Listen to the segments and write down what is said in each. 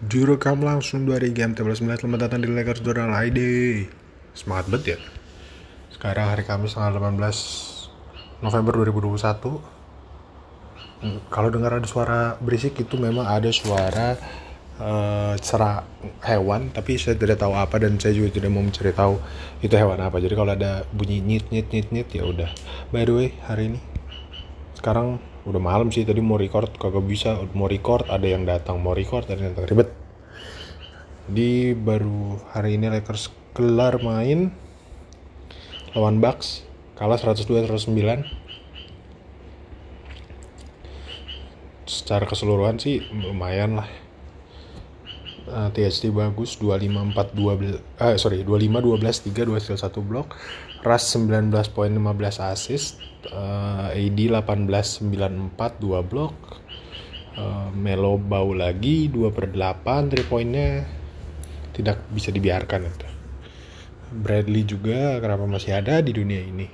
Direkam langsung dari game 13 menit Selamat datang di Lakers Journal ID Semangat banget ya. Sekarang hari Kamis tanggal 18 November 2021 Hmm, Kalau dengar ada suara berisik itu memang ada suara eh serak hewan Tapi saya tidak tahu apa dan saya juga tidak mau mencari tahu itu hewan apa. Jadi kalau ada bunyi nyit nyit nyit nyit ya udah. By the way hari ini sekarang udah malam sih tadi mau record kagak bisa. Mau record ada yang datang. Mau record ada yang datang. Ribet. Di baru hari ini Lakers kelar main lawan Bucks. Kalah 102 109 secara keseluruhan sih lumayan lah Eh, THD bagus 25 4 12 eh sorry 25 12 3 2 steal 1 blok. Russ 19 poin 15 assist. Eh, AD 18 94 2 blok. Eh, Melo bau lagi 2 per 8 3 poinnya tidak bisa dibiarkan itu. Bradley juga kenapa masih ada di dunia ini?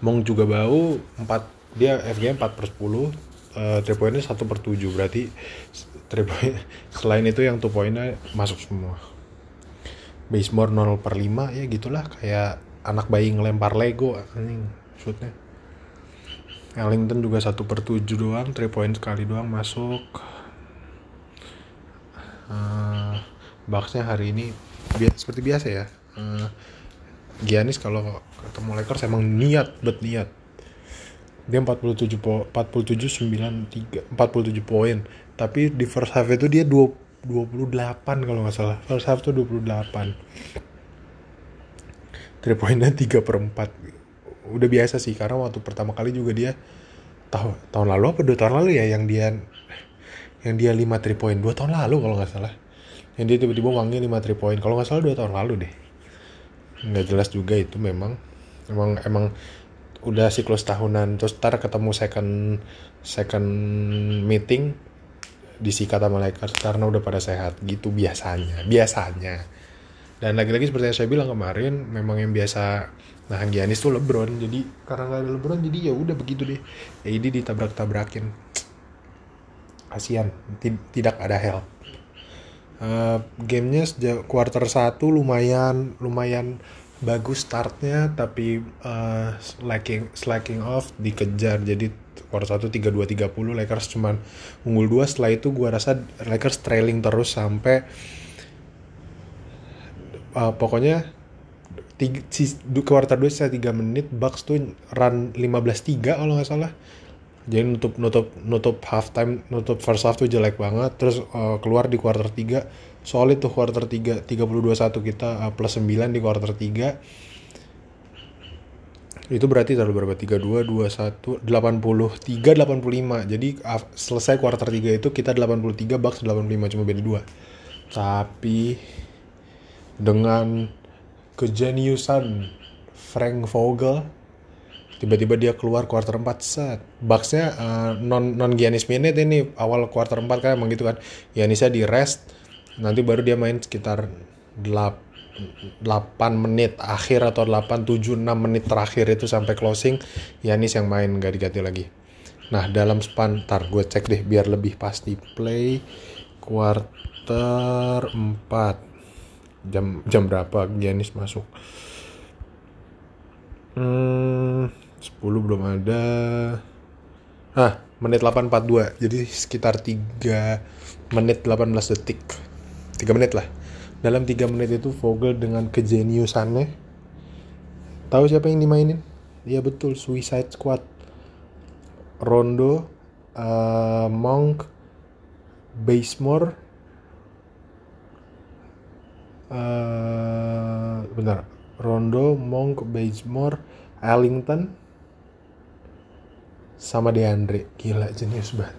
Mong juga bau 4 dia FG 4 per 10 eh 3 poinnya 1 per 7 berarti 3 point selain itu yang 2 poinnya masuk semua. Basemore 0 per 5 ya gitulah. Kayak anak bayi ngelempar Lego anjing shootnya. Ellington juga 1 per 7 doang 3 point sekali doang masuk. Eh, Bucksnya hari ini bi- seperti biasa ya. Eh, Giannis kalau ketemu Lakers emang niat bet niat dia 47 po 47 93 47 poin. Tapi di first half itu dia 20 28 kalau nggak salah. First half tuh 28 3 poinnya 3 per 4 udah biasa sih karena waktu pertama kali juga dia tahu tahun lalu apa dua tahun lalu ya yang dia yang dia 5 3 poin dua tahun lalu kalau nggak salah. Yang dia tiba-tiba wangi 5 3 poin kalau nggak salah dua tahun lalu deh. Nggak jelas juga itu memang. Emang emang udah siklus tahunan. Terus ntar ketemu second second meeting disikat sama Lakers karena udah pada sehat. Gitu biasanya biasanya. Dan lagi-lagi seperti yang saya bilang kemarin memang yang biasa nahan Giannis tuh LeBron. Jadi karena nggak ada LeBron jadi ya udah begitu deh. AD ditabrak-tabrakin. Kasihan ti- tidak ada help. Eh, gamenya sejak quarter 1 lumayan lumayan bagus startnya tapi eh, slacking slacking off dikejar. Jadi quarter 1 32 30 Lakers cuman unggul 2 setelah itu gua rasa Lakers trailing terus sampai eh, pokoknya tiga, du- quarter 2 sisa 3 menit Bucks tuh run 15-3 kalau nggak salah jadi nutup nutup nutup halftime nutup first half tuh jelek banget. Terus uh, keluar di quarter 3 solid tuh quarter 3 32-1 kita uh, plus 9 di quarter 3 itu berarti terlalu berapa? 32 21 83 85 jadi af- selesai quarter 3 itu kita 83 Bucks 85 cuma beda 2 tapi dengan kejeniusan Frank Vogel tiba-tiba dia keluar quarter 4 set. Bucksnya uh, non non Giannis minute ini awal quarter 4 kan emang gitu kan. Giannisnya di rest. Nanti baru dia main sekitar 8 8 menit akhir atau 8 7 6 menit terakhir itu sampai closing Giannis yang main nggak diganti lagi. Nah dalam span tar gue cek deh biar lebih pasti play. Quarter 4 jam jam berapa Giannis masuk? Hmm, 10 belum ada. Ah, menit 842. Jadi sekitar 3 menit 18 detik. 3 menit lah. Dalam 3 menit itu Vogel dengan kejeniusannya tahu siapa yang dimainin? Iya betul, Suicide Squad. Rondo, eh, Monk, Basemore, eh bentar. Rondo, Monk, Bazemore, Ellington, sama DeAndre. Gila, jenius banget.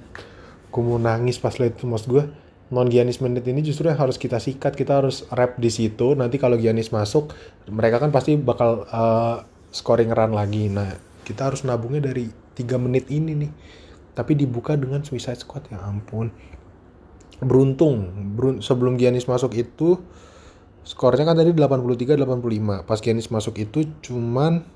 Gue mau nangis pas liat itu, maksud gue. Non Giannis menit ini justru yang harus kita sikat, kita harus rap di situ. Nanti kalau Giannis masuk, mereka kan pasti bakal eh, scoring run lagi. Nah, kita harus nabungnya dari 3 menit ini nih. Tapi dibuka dengan Suicide Squad, ya ampun. Beruntung, berun- sebelum Giannis masuk itu, Skornya kan tadi 83-85. Pas Giannis masuk itu cuman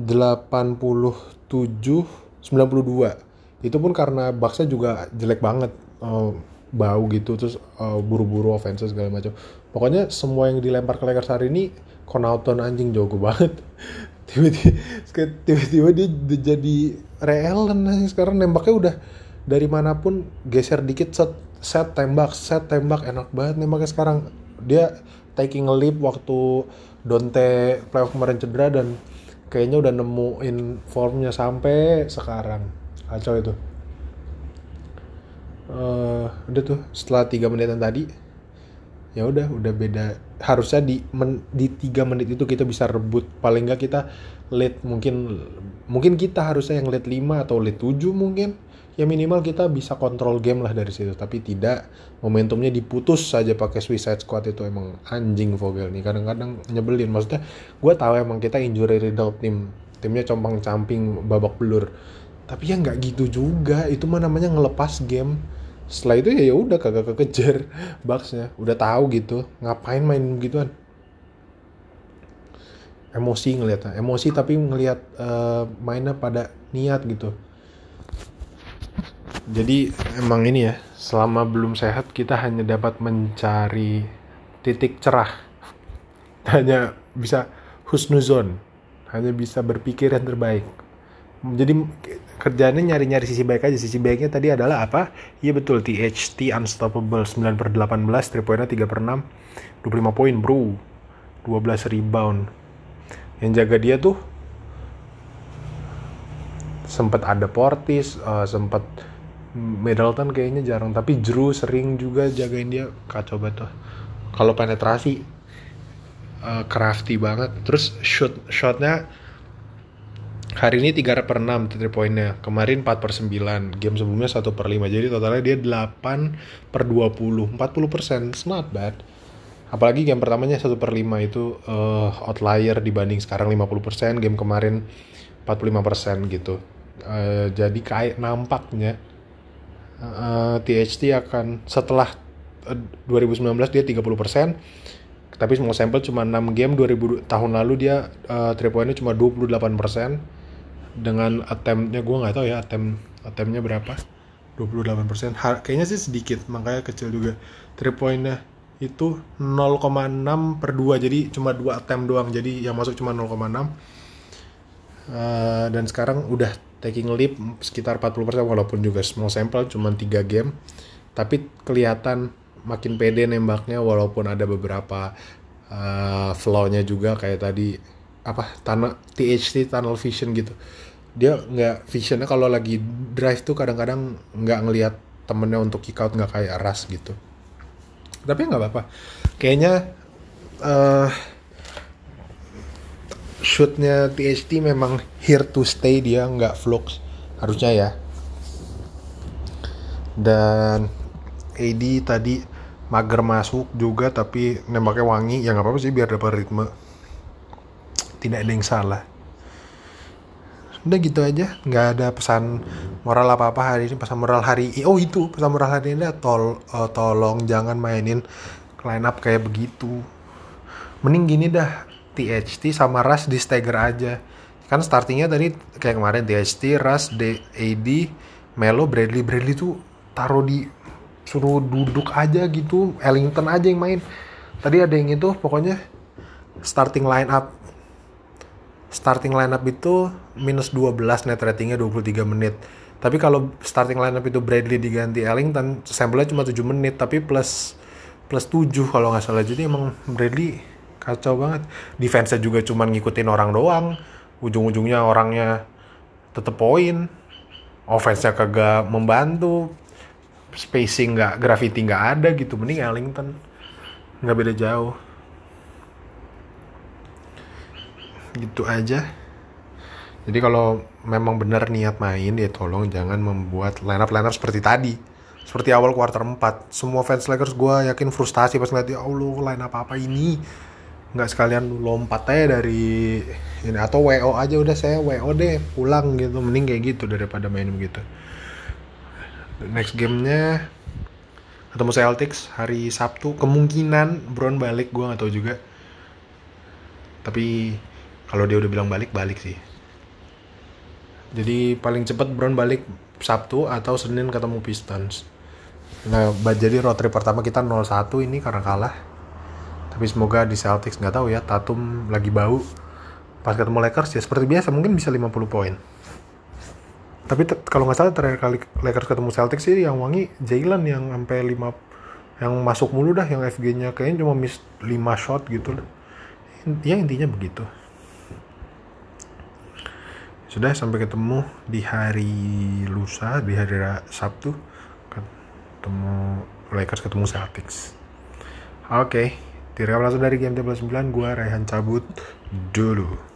87 92 itu pun karena Bucksnya juga jelek banget uh, bau gitu terus uh, buru-buru offense segala macam. Pokoknya semua yang dilempar ke Lakers hari ini Connaughton anjing jago banget. Tiba-tiba tiba-tiba dia jadi real dan sekarang nembaknya udah dari mana pun geser dikit set set tembak set tembak. Enak banget nembaknya sekarang. Dia taking a leap waktu Dante playoff kemarin cedera dan kayaknya udah nemuin formnya sampai sekarang. Kacau itu. Uh, udah tuh setelah tiga menitan tadi ya udah udah beda. Harusnya di men, di tiga menit itu kita bisa rebut. Paling nggak kita lead mungkin mungkin kita harusnya yang lead 5 atau lead 7 mungkin ya minimal kita bisa kontrol game lah dari situ tapi tidak momentumnya diputus saja pakai suicide squad itu emang anjing Vogel nih. Kadang-kadang nyebelin. Maksudnya gue tahu emang kita injury riddle tim. Timnya compang camping babak belur. Tapi ya nggak gitu juga. Itu mah namanya ngelepas game. Setelah itu ya ya udah kagak kekejar Bucksnya udah tahu gitu ngapain main gituan? Emosi ngeliat emosi tapi ngelihat uh, mainnya pada niat gitu jadi emang ini ya selama belum sehat kita hanya dapat mencari titik cerah hanya bisa husnuzon hanya bisa berpikir yang terbaik jadi kerjanya nyari-nyari sisi baik aja. Sisi baiknya tadi adalah apa? Iya betul, THT Unstoppable 9 per 18, 3 poinnya 3 per 6, 25 poin bro. 12 rebound. Yang jaga dia tuh sempat ada Portis, uh, eh, sempat Middleton kayaknya jarang, tapi Drew sering juga jagain dia. Kacau banget. Kalau penetrasi uh, crafty banget. Terus shoot shotnya hari ini 3 per 6 3 poinnya kemarin 4 per 9 game sebelumnya 1 per 5 jadi totalnya dia 8 per 20 40 persen. Not bad. Apalagi game pertamanya 1 per 5 itu uh, outlier dibanding sekarang 50 persen. Game kemarin 45 persen gitu. Uh, jadi kayak nampaknya uh, eh, THT akan setelah uh, 2019 dia 30 persen tapi semua sampel cuma 6 game 2000 tahun lalu dia uh, 3 poinnya cuma 28 persen dengan attemptnya gue nggak tahu ya attempt attemptnya berapa. 28% Har kayaknya sih sedikit makanya kecil juga. 3 pointnya itu 0,6 per 2 jadi cuma dua attempt doang jadi yang masuk cuma 0,6 uh, eh, dan sekarang udah taking leap sekitar 40% walaupun juga small sample cuma 3 game. Tapi kelihatan makin pede nembaknya walaupun ada beberapa uh, flow-nya juga kayak tadi apa tanah THT tunnel vision gitu. Dia nggak visionnya kalau lagi drive tuh kadang-kadang nggak ngelihat temennya untuk kick out nggak kayak ras gitu. Tapi nggak apa-apa. Kayaknya uh, shootnya THT memang here to stay dia nggak flux harusnya ya. Dan AD tadi mager masuk juga tapi nembaknya wangi. Ya nggak apa-apa sih biar dapat ritme. Tidak ada yang salah. Udah gitu aja nggak ada pesan moral apa apa hari ini pesan moral hari ini oh itu pesan moral hari ini tol uh, tolong jangan mainin line up kayak begitu. Mending gini dah THT sama Ras di stagger aja. Kan startingnya tadi kayak kemarin THT Ras D AD Melo Bradley. Bradley tuh taruh di suruh duduk aja gitu. Ellington aja yang main. Tadi ada yang itu pokoknya starting line up. Starting lineup itu minus 12 net ratingnya 23 menit. Tapi kalau starting lineup itu Bradley diganti Ellington, sampelnya cuma 7 menit, tapi plus plus 7 kalau nggak salah. Jadi emang Bradley kacau banget. Defense-nya juga cuma ngikutin orang doang. Ujung-ujungnya orangnya tetep poin. Offense-nya kagak membantu. Spacing nggak, gravity nggak ada gitu. Mending Ellington. Nggak beda jauh. gitu aja jadi kalau memang benar niat main ya tolong jangan membuat line up line up seperti tadi seperti awal quarter 4 semua fans Lakers gue yakin frustasi pas ngeliat ya Allah line up apa ini nggak sekalian lompat aja dari ini atau WO aja udah saya WO deh pulang gitu. Mending kayak gitu daripada main begitu next gamenya ketemu Celtics hari Sabtu. Kemungkinan Brown balik gue nggak tahu juga. Tapi kalau dia udah bilang balik balik sih. Jadi paling cepat Brown balik Sabtu atau Senin ketemu Pistons. Nah, jadi road trip pertama kita 0-1 ini karena kalah. Tapi semoga di Celtics nggak tahu ya, Tatum lagi bau. Pas ketemu Lakers ya seperti biasa mungkin bisa 50 poin. Tapi kalau nggak salah terakhir kali Lakers ketemu Celtics sih yang wangi Jalen yang sampai 5 yang masuk mulu dah yang FG-nya kayaknya cuma miss 5 shot gitu. Ya intinya begitu. Sudah sampai ketemu di hari lusa, di hari Sabtu ketemu Lakers ketemu Celtics. Oke, direkam langsung dari game 9 gua Raihan cabut dulu.